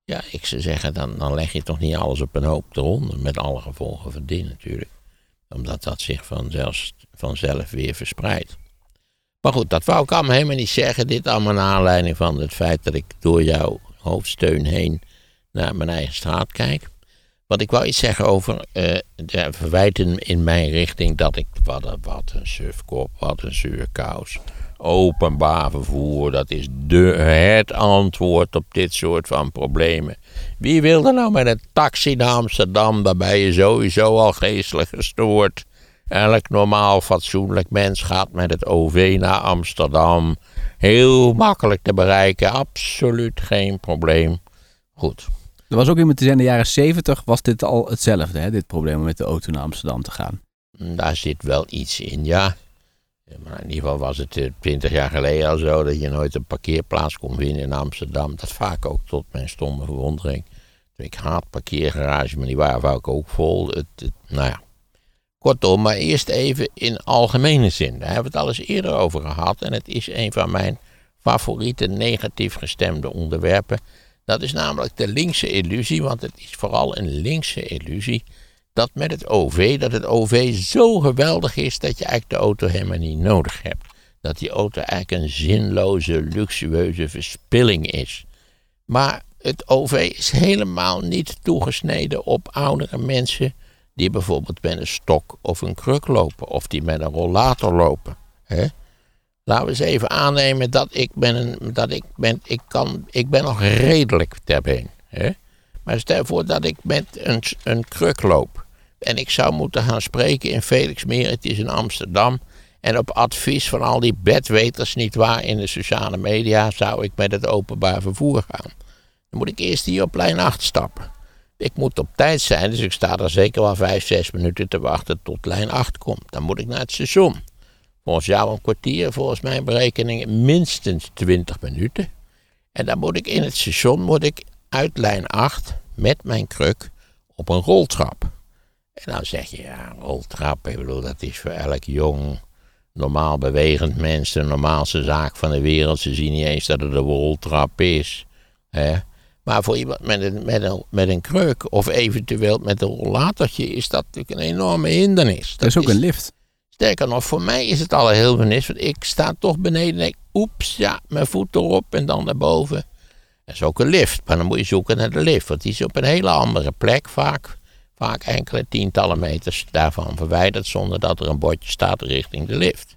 Speaker 1: Ja, ik zou zeggen, dan, dan leg je toch niet alles op een hoop eronder. Met alle gevolgen van die natuurlijk. Omdat dat zich vanzelf, vanzelf weer verspreidt. Maar goed, dat wou ik allemaal helemaal niet zeggen. Dit allemaal naar aanleiding van het feit dat ik door jouw hoofdsteun heen naar mijn eigen straat kijk. Want ik wou iets zeggen over eh, de verwijten in mijn richting dat ik. Wat een, wat een sufkop, wat een zuurkous. Openbaar vervoer, dat is de, het antwoord op dit soort van problemen. Wie wil er nou met een taxi naar Amsterdam? Daar ben je sowieso al geestelijk gestoord. Elk normaal fatsoenlijk mens gaat met het OV naar Amsterdam. Heel makkelijk te bereiken, absoluut geen probleem. Goed.
Speaker 4: Er was ook iemand die zei in de jaren 70 was dit al hetzelfde, hè? dit probleem om met de auto naar Amsterdam te gaan.
Speaker 1: Daar zit wel iets in, ja. Maar in ieder geval was het eh, twintig jaar geleden al zo dat je nooit een parkeerplaats kon vinden in Amsterdam. Dat vaak ook tot mijn stomme verwondering. Ik haat parkeergarages, maar die waren vaak ook vol. Het, het, nou ja. Kortom, maar eerst even in algemene zin. Daar hebben we het al eens eerder over gehad. En het is een van mijn favoriete negatief gestemde onderwerpen. Dat is namelijk de linkse illusie, want het is vooral een linkse illusie. Dat met het OV, dat het OV zo geweldig is dat je eigenlijk de auto helemaal niet nodig hebt. Dat die auto eigenlijk een zinloze, luxueuze verspilling is. Maar het OV is helemaal niet toegesneden op oudere mensen die bijvoorbeeld met een stok of een kruk lopen of die met een rollator lopen. Hè? Laten we eens even aannemen dat ik ben, een, dat ik ben, ik kan, ik ben nog redelijk ter been. Hè? Maar stel voor dat ik met een, een kruk loop en ik zou moeten gaan spreken in Felixmeer, het is in Amsterdam. En op advies van al die bedweters, niet waar, in de sociale media, zou ik met het openbaar vervoer gaan. Dan moet ik eerst hier op lijn 8 stappen. Ik moet op tijd zijn, dus ik sta er zeker wel 5, 6 minuten te wachten tot lijn 8 komt. Dan moet ik naar het station. Volgens jou een kwartier, volgens mijn berekeningen minstens 20 minuten. En dan moet ik in het station moet ik uit lijn 8 met mijn kruk op een roltrap. En dan zeg je, ja, roltrap, ik bedoel, dat is voor elk jong, normaal bewegend mens de normaalste zaak van de wereld. Ze zien niet eens dat het een roltrap is. Hè? Maar voor iemand met een, met, een, met een kruk of eventueel met een rollatortje is dat natuurlijk een enorme hindernis. Dat,
Speaker 4: Dat is ook een lift.
Speaker 1: Sterker nog, voor mij is het al een hindernis, want ik sta toch beneden en denk, oeps, ja, mijn voet erop en dan naar boven. Dat is ook een lift, maar dan moet je zoeken naar de lift, want die is op een hele andere plek vaak. Vaak enkele tientallen meters daarvan verwijderd, zonder dat er een bordje staat richting de lift.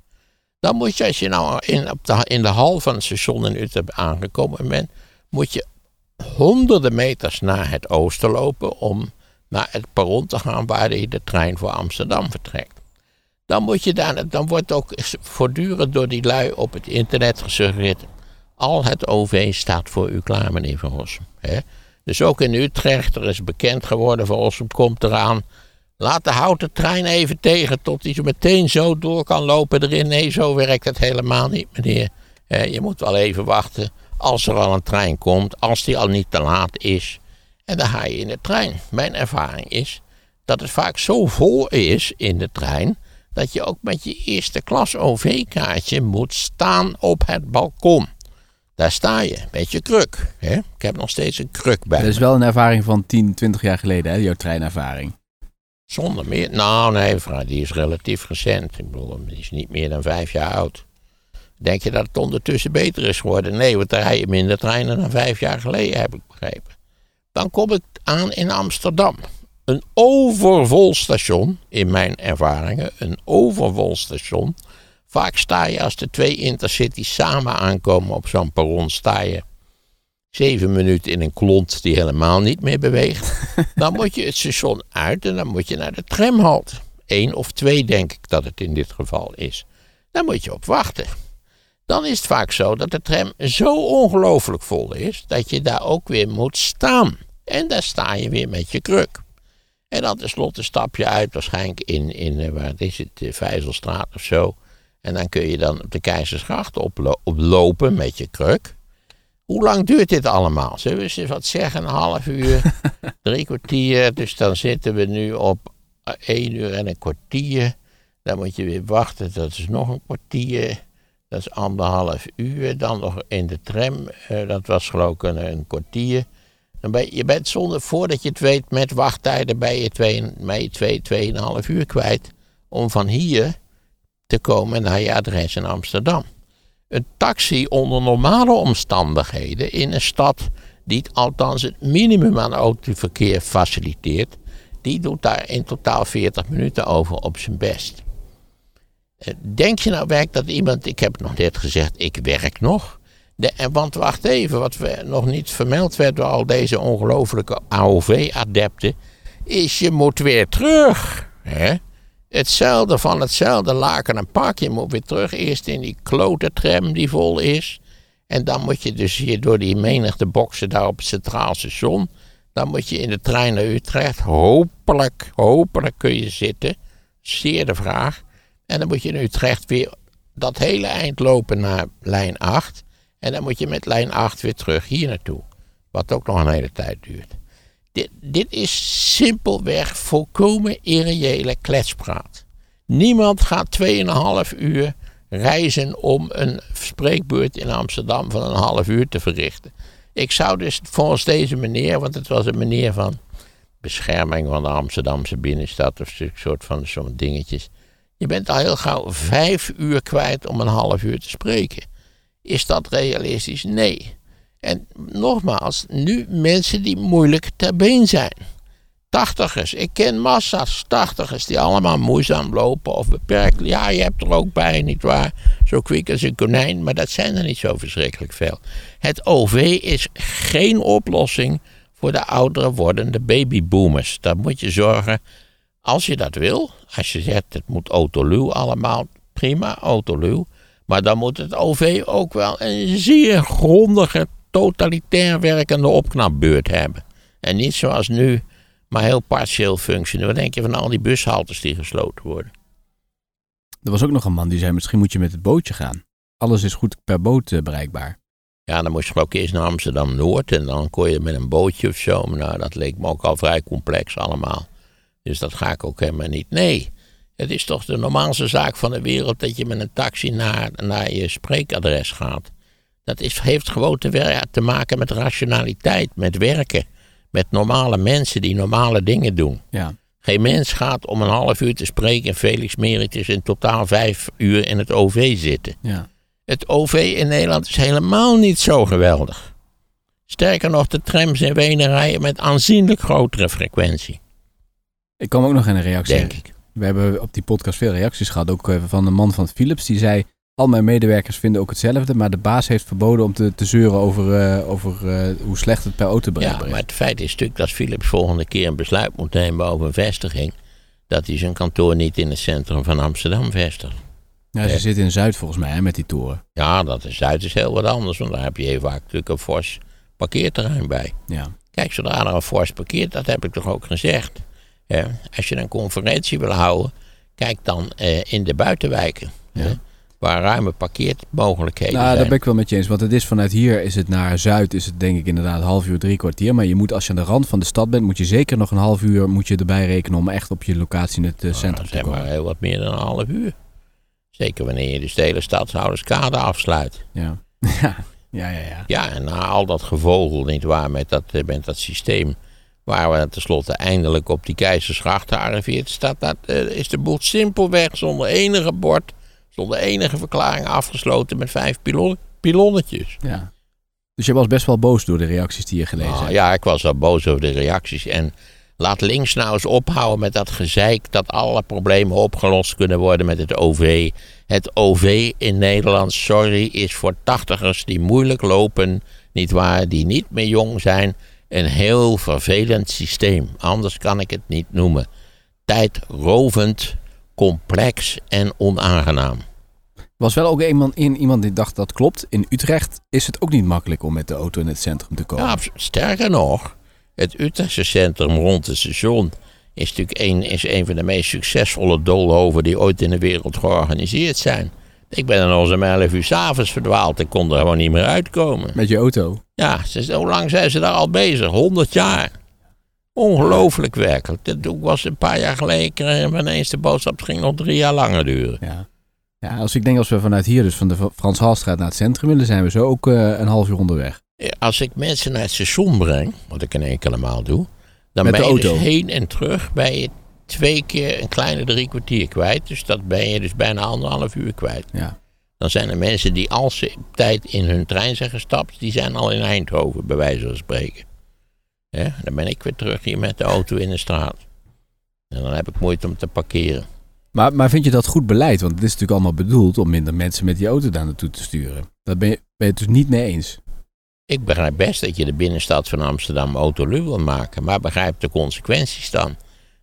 Speaker 1: Dan moet je, als je nou in, op de, in de hal van het station in Utrecht aangekomen bent, moet je honderden meters naar het oosten lopen om naar het perron te gaan waar de trein voor Amsterdam vertrekt. Dan, moet je daar, dan wordt ook voortdurend door die lui op het internet gesuggereerd. Al het OV staat voor u klaar, meneer Van Rossum. Dus ook in Utrecht, er is bekend geworden, Van Rossum komt eraan. Laat de houten trein even tegen tot hij zo meteen zo door kan lopen erin. Nee, zo werkt het helemaal niet, meneer. Je moet wel even wachten als er al een trein komt, als die al niet te laat is. En dan ga je in de trein. Mijn ervaring is dat het vaak zo vol is in de trein dat je ook met je eerste klas OV-kaartje moet staan op het balkon. Daar sta je met je kruk. Hè? Ik heb nog steeds een kruk bij.
Speaker 4: Dat is
Speaker 1: me.
Speaker 4: wel een ervaring van 10, 20 jaar geleden, hè, jouw treinervaring.
Speaker 1: Zonder meer. Nou, nee, die is relatief recent. Ik bedoel, die is niet meer dan vijf jaar oud. Denk je dat het ondertussen beter is geworden? Nee, want er rijden minder treinen dan vijf jaar geleden, heb ik begrepen. Dan kom ik aan in Amsterdam. Een overvol station, in mijn ervaringen, een overvol station. Vaak sta je als de twee intercities samen aankomen op zo'n perron, sta je zeven minuten in een klont die helemaal niet meer beweegt. Dan moet je het station uit en dan moet je naar de tramhalte. Eén of twee denk ik dat het in dit geval is. Daar moet je op wachten. Dan is het vaak zo dat de tram zo ongelooflijk vol is dat je daar ook weer moet staan. En daar sta je weer met je kruk. En dan tenslotte stap je uit, waarschijnlijk in, in eh, waar is het, de Vijzelstraat of zo. En dan kun je dan op de Keizersgracht oplo- oplopen met je kruk. Hoe lang duurt dit allemaal? Zullen we eens wat zeggen? Een half uur, drie kwartier. Dus dan zitten we nu op eh, één uur en een kwartier. Dan moet je weer wachten, dat is nog een kwartier. Dat is anderhalf uur. Dan nog in de tram, eh, dat was geloof ik een, kwartier. Dan ben je, bent zonder, voordat je het weet, met wachttijden ben je twee, ben je twee, tweeënhalf uur kwijt. Om van hier te komen naar je adres in Amsterdam. Een taxi onder normale omstandigheden in een stad die althans het minimum aan autoverkeer faciliteert, die doet daar in totaal 40 minuten over op zijn best. Eh, Denk je nou werk dat iemand, ik heb nog net gezegd, ik werk nog. De, en want wacht even, wat nog niet vermeld werd door al deze ongelofelijke AOV-adepten, is je moet weer terug. Hè? Hetzelfde van hetzelfde laken en pak. Je moet weer terug eerst in die klote tram die vol is. En dan moet je dus hier door die menigte boksen daar op het Centraal Station. Dan moet je in de trein naar Utrecht. Hopelijk, hopelijk kun je zitten. Zeer de vraag. En dan moet je in Utrecht weer dat hele eind lopen naar lijn 8. En dan moet je met lijn 8 weer terug hier naartoe. Wat ook nog een hele tijd duurt. Dit, dit is simpelweg volkomen irreële kletspraat. Niemand gaat 2,5 uur reizen om een spreekbeurt in Amsterdam van een half uur te verrichten. Ik zou dus volgens deze meneer, want het was een meneer van bescherming van de Amsterdamse binnenstad of een soort van zo'n dingetjes. Je bent al heel gauw vijf uur kwijt om een half uur te spreken. Is dat realistisch? Nee. En nogmaals, nu mensen die moeilijk ter been zijn. Tachtigers, ik ken massa's tachtigers die allemaal moeizaam lopen of beperkt. Ja, je hebt er ook bij, nietwaar? Zo kwik als een konijn, maar dat zijn er niet zo verschrikkelijk veel. Het OV is geen oplossing voor de oudere wordende babyboomers. Daar moet je zorgen, als je dat wil, als je zegt het moet autoluw allemaal, prima, autoluw. Maar dan moet het OV ook wel een zeer grondige, totalitair werkende opknapbeurt hebben. En niet zoals nu, maar heel partieel functioneren. Wat denk je van al die bushaltes die gesloten worden?
Speaker 2: Er was ook nog een man die zei, misschien moet je met het bootje gaan. Alles is goed per boot eh, bereikbaar.
Speaker 1: Ja, dan moest je ook eerst naar Amsterdam-Noord en dan kon je met een bootje of zo. Maar nou, dat leek me ook al vrij complex allemaal. Dus dat ga ik ook helemaal niet. Nee, het is toch de normaalste zaak van de wereld dat je met een taxi naar, naar je spreekadres gaat. Dat is, heeft gewoon te, te maken met rationaliteit, met werken. Met normale mensen die normale dingen doen.
Speaker 2: Ja.
Speaker 1: Geen mens gaat om een half uur te spreken en Felix Meritus in totaal vijf uur in het OV zitten.
Speaker 2: Ja.
Speaker 1: Het OV in Nederland is helemaal niet zo geweldig. Sterker nog, de trams in Wenen rijden met aanzienlijk grotere frequentie,
Speaker 2: Ik kwam ook nog in een reactie.
Speaker 1: denk ik.
Speaker 2: We hebben op die podcast veel reacties gehad. Ook eh, van een man van Philips. Die zei, al mijn medewerkers vinden ook hetzelfde. Maar de baas heeft verboden om te, te zeuren over, eh, over eh, hoe slecht het per auto
Speaker 1: Ja,
Speaker 2: bereikbaar
Speaker 1: maar
Speaker 2: is.
Speaker 1: het feit is natuurlijk dat Philips volgende keer een besluit moet nemen over een vestiging. Dat hij zijn kantoor niet in het centrum van Amsterdam vestigt.
Speaker 2: Ja, ze zitten in Zuid volgens mij hè, met die toren.
Speaker 1: Ja, dat is Zuid is heel wat anders, want daar heb je heel vaak natuurlijk een fors parkeerterrein bij.
Speaker 2: Ja.
Speaker 1: Kijk, zodra er een fors parkeert, dat heb ik toch ook gezegd. Als je een conferentie wil houden, kijk dan eh, in de buitenwijken.
Speaker 2: Ja.
Speaker 1: waar ruime parkeermogelijkheden
Speaker 2: Nou,
Speaker 1: zijn.
Speaker 2: daar ben ik wel met je eens. Want het is vanuit hier is het naar Zuid is het denk ik inderdaad half uur, drie kwartier. Maar je moet als je aan de rand van de stad bent, moet je zeker nog een half uur moet je erbij rekenen om echt op je locatie in het eh, centrum
Speaker 1: Nou,
Speaker 2: te
Speaker 1: zeg
Speaker 2: komen.
Speaker 1: maar heel wat meer dan een half uur. Zeker wanneer je dus de hele stadshouderskade afsluit.
Speaker 2: Ja. ja, ja, ja. ja.
Speaker 1: Ja, en na al dat gevogel, nietwaar, met dat, eh, met dat systeem... waar we tenslotte eindelijk op die keizersgracht gearriveerd... Staat dat, eh, is de boel simpelweg zonder enige bord... zonder enige verklaring afgesloten met vijf pilon, pilonnetjes.
Speaker 2: ja. Dus je was best wel boos door de reacties die je gelezen
Speaker 1: Nou,
Speaker 2: hebt.
Speaker 1: ja, ik was wel boos over de reacties. En laat links nou eens ophouden met dat gezeik... dat alle problemen opgelost kunnen worden met het OV. Het OV in Nederland, sorry, is voor tachtigers die moeilijk lopen... nietwaar, die niet meer jong zijn... een heel vervelend systeem. Anders kan ik het niet noemen. Tijdrovend, complex en onaangenaam.
Speaker 2: Was wel ook iemand, in, iemand die dacht dat klopt. In Utrecht is het ook niet makkelijk om met de auto in het centrum te komen.
Speaker 1: Ja, sterker nog, het Utrechtse centrum rond het station is natuurlijk een, is een van de meest succesvolle doolhoven die ooit in de wereld georganiseerd zijn. Ik ben nog eens om 11 uur s'avonds verdwaald. Ik kon er gewoon niet meer uitkomen.
Speaker 2: Met je auto.
Speaker 1: Ja, ze, hoe lang zijn ze daar al bezig? 100 jaar. Ongelooflijk werkelijk. Dat was een paar jaar geleden we ineens de boodschap. Het ging nog drie jaar langer duren.
Speaker 2: Ja. ja, als ik denk als we vanuit hier, dus van de Frans Halstraat naar het centrum willen, zijn we zo ook eh, een half uur onderweg.
Speaker 1: Als ik mensen naar het station breng, wat ik een enkele maal doe, dan
Speaker 2: Met de
Speaker 1: ben je dus
Speaker 2: auto?
Speaker 1: heen en terug ben je twee keer een kleine drie kwartier kwijt. Dus dat ben je dus bijna anderhalf uur kwijt.
Speaker 2: Ja.
Speaker 1: Dan zijn er mensen die als ze op tijd in hun trein zijn gestapt, die zijn al in Eindhoven, bij wijze van spreken. Ja, dan ben ik weer terug hier met de auto in de straat. En dan heb ik moeite om te parkeren.
Speaker 2: Maar, maar vind je dat goed beleid? Want het is natuurlijk allemaal bedoeld om minder mensen met die auto daar naartoe te sturen. Daar ben je, ben je het dus niet mee eens.
Speaker 1: Ik begrijp best dat je de binnenstad van Amsterdam autoluw wil maken, maar begrijp de consequenties dan.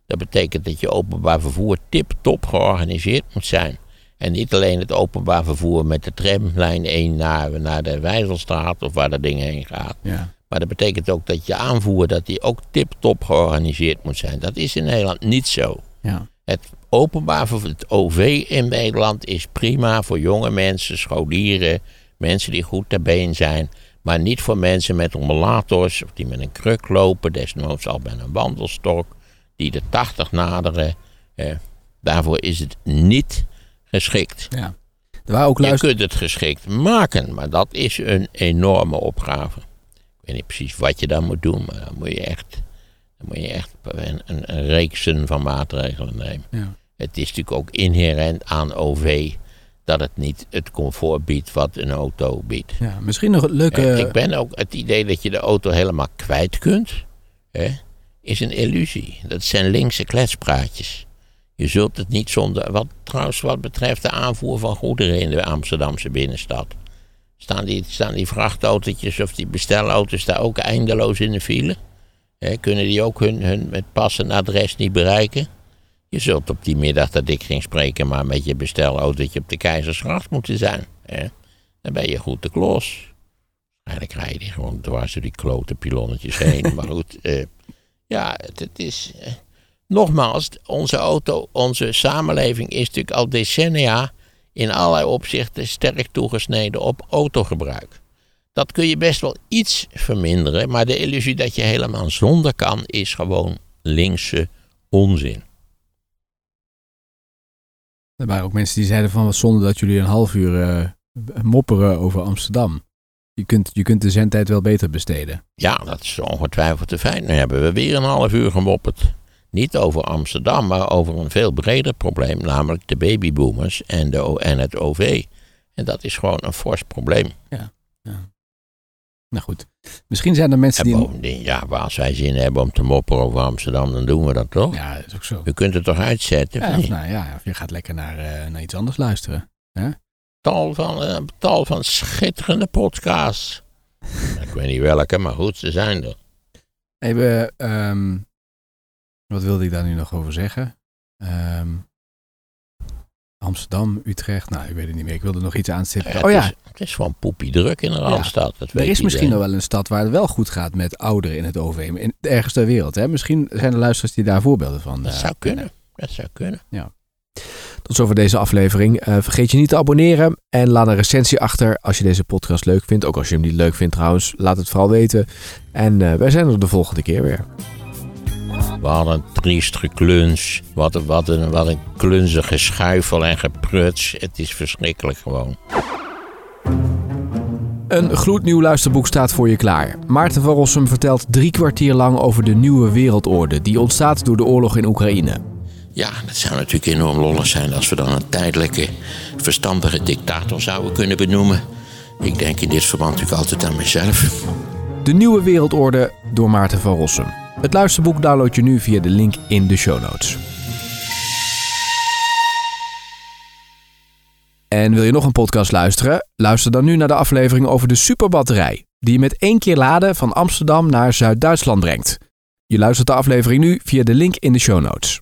Speaker 1: Dat betekent dat je openbaar vervoer tip-top georganiseerd moet zijn. En niet alleen het openbaar vervoer met de tramlijn 1 naar, naar de Wijzelstraat of waar dat ding heen gaat.
Speaker 2: Ja.
Speaker 1: Maar dat betekent ook dat je aanvoer dat die ook tip-top georganiseerd moet zijn. Dat is in Nederland niet zo.
Speaker 2: Ja.
Speaker 1: Het openbaar vervoer, het OV in Nederland is prima voor jonge mensen, scholieren, mensen die goed ter been zijn. Maar niet voor mensen met omlators of die met een kruk lopen, desnoods al met een wandelstok, die de 80 naderen. Eh, daarvoor is het niet geschikt.
Speaker 2: ja. Er waren ook
Speaker 1: Je
Speaker 2: luister...
Speaker 1: kunt het geschikt maken, maar dat is een enorme opgave. Ik weet niet precies wat je dan moet doen, maar dan moet je echt, dan moet je echt een, een, een reeksen van maatregelen nemen.
Speaker 2: Ja.
Speaker 1: Het is natuurlijk ook inherent aan OV dat het niet het comfort biedt wat een auto biedt.
Speaker 2: Ja, misschien nog een leuke...
Speaker 1: Ik ben ook het idee dat je de auto helemaal kwijt kunt, hè, is een illusie. Dat zijn linkse kletspraatjes. Je zult het niet zonder. Wat trouwens, wat betreft de aanvoer van goederen in de Amsterdamse binnenstad. Staan die, staan die vrachtautootjes of die bestelauto's daar ook eindeloos in de file? Hè, kunnen die ook hun, hun met passend adres niet bereiken? Je zult op die middag dat ik ging spreken, maar met je bestelautootje op de Keizersgracht moeten zijn. Dan ben je goed de klos. Eigenlijk rij je die gewoon dwars door die klote pilonnetjes heen. maar goed, eh, ja, het, is. eh, nogmaals, onze auto, onze samenleving is natuurlijk al decennia in allerlei opzichten sterk toegesneden op autogebruik. Dat kun je best wel iets verminderen, maar de illusie dat je helemaal zonder kan, is gewoon linkse onzin.
Speaker 2: Er waren ook mensen die zeiden van... wat zonde dat jullie een half uur eh, mopperen over Amsterdam. Je kunt, je kunt de zendtijd wel beter besteden.
Speaker 1: Ja, dat is ongetwijfeld de feit. Nu hebben we weer een half uur gemopperd. Niet over Amsterdam, maar over een veel breder probleem, namelijk de babyboomers en, de, O- en het OV. En dat is gewoon een fors probleem.
Speaker 2: Nou goed. Misschien zijn er mensen
Speaker 1: En
Speaker 2: die...
Speaker 1: bovendien, ja, als wij zin hebben om te mopperen over Amsterdam, dan doen we dat toch?
Speaker 2: Ja, dat is ook zo.
Speaker 1: U kunt het toch uitzetten?
Speaker 2: Ja, of, nou, ja, of je gaat lekker naar, eh, naar iets anders luisteren.
Speaker 1: Tal, van, eh, tal van schitterende podcasts. Ik weet niet welke, maar goed, ze zijn er.
Speaker 2: Even, ehm, wat wilde ik daar nu nog over zeggen? Ehm, Amsterdam, Utrecht, nou, ik weet het niet meer. Ik wilde nog iets aanstippen.
Speaker 1: Ja,
Speaker 2: oh
Speaker 1: het,
Speaker 2: ja,
Speaker 1: is, het is gewoon poepie druk in de Randstad. Dat
Speaker 2: er is misschien
Speaker 1: iedereen.
Speaker 2: nog wel een stad waar het wel goed gaat met ouderen in het OV. In, ergens ter wereld. Hè? Misschien zijn er luisteraars die daar voorbeelden van
Speaker 1: Dat
Speaker 2: eh,
Speaker 1: zou kunnen. Dat zou kunnen.
Speaker 4: Tot zover deze aflevering. Eh, vergeet je niet te abonneren en laat een recensie achter als je deze podcast leuk vindt. Ook als je hem niet leuk vindt trouwens, laat het vooral weten. En eh, wij zijn er de volgende keer weer.
Speaker 1: Wat een triest gekluns. Wat een, wat, een, wat een klunzige schuifel en gepruts. Het is verschrikkelijk gewoon.
Speaker 4: Een gloednieuw luisterboek staat voor je klaar. Maarten van Rossum vertelt drie kwartier lang over de nieuwe wereldorde die ontstaat door de oorlog in Oekraïne.
Speaker 1: Ja, dat zou natuurlijk enorm lollig zijn als we dan een tijdelijke, verstandige dictator zouden kunnen benoemen. Ik denk in dit verband natuurlijk altijd aan mezelf.
Speaker 4: De nieuwe wereldorde door Maarten van Rossum. Het luisterboek download je nu via de link in de show notes. En wil je nog een podcast luisteren? Luister dan nu naar de aflevering over de superbatterij, die je met één keer laden van Amsterdam naar Zuid-Duitsland brengt. Je luistert de aflevering nu via de link in de show notes.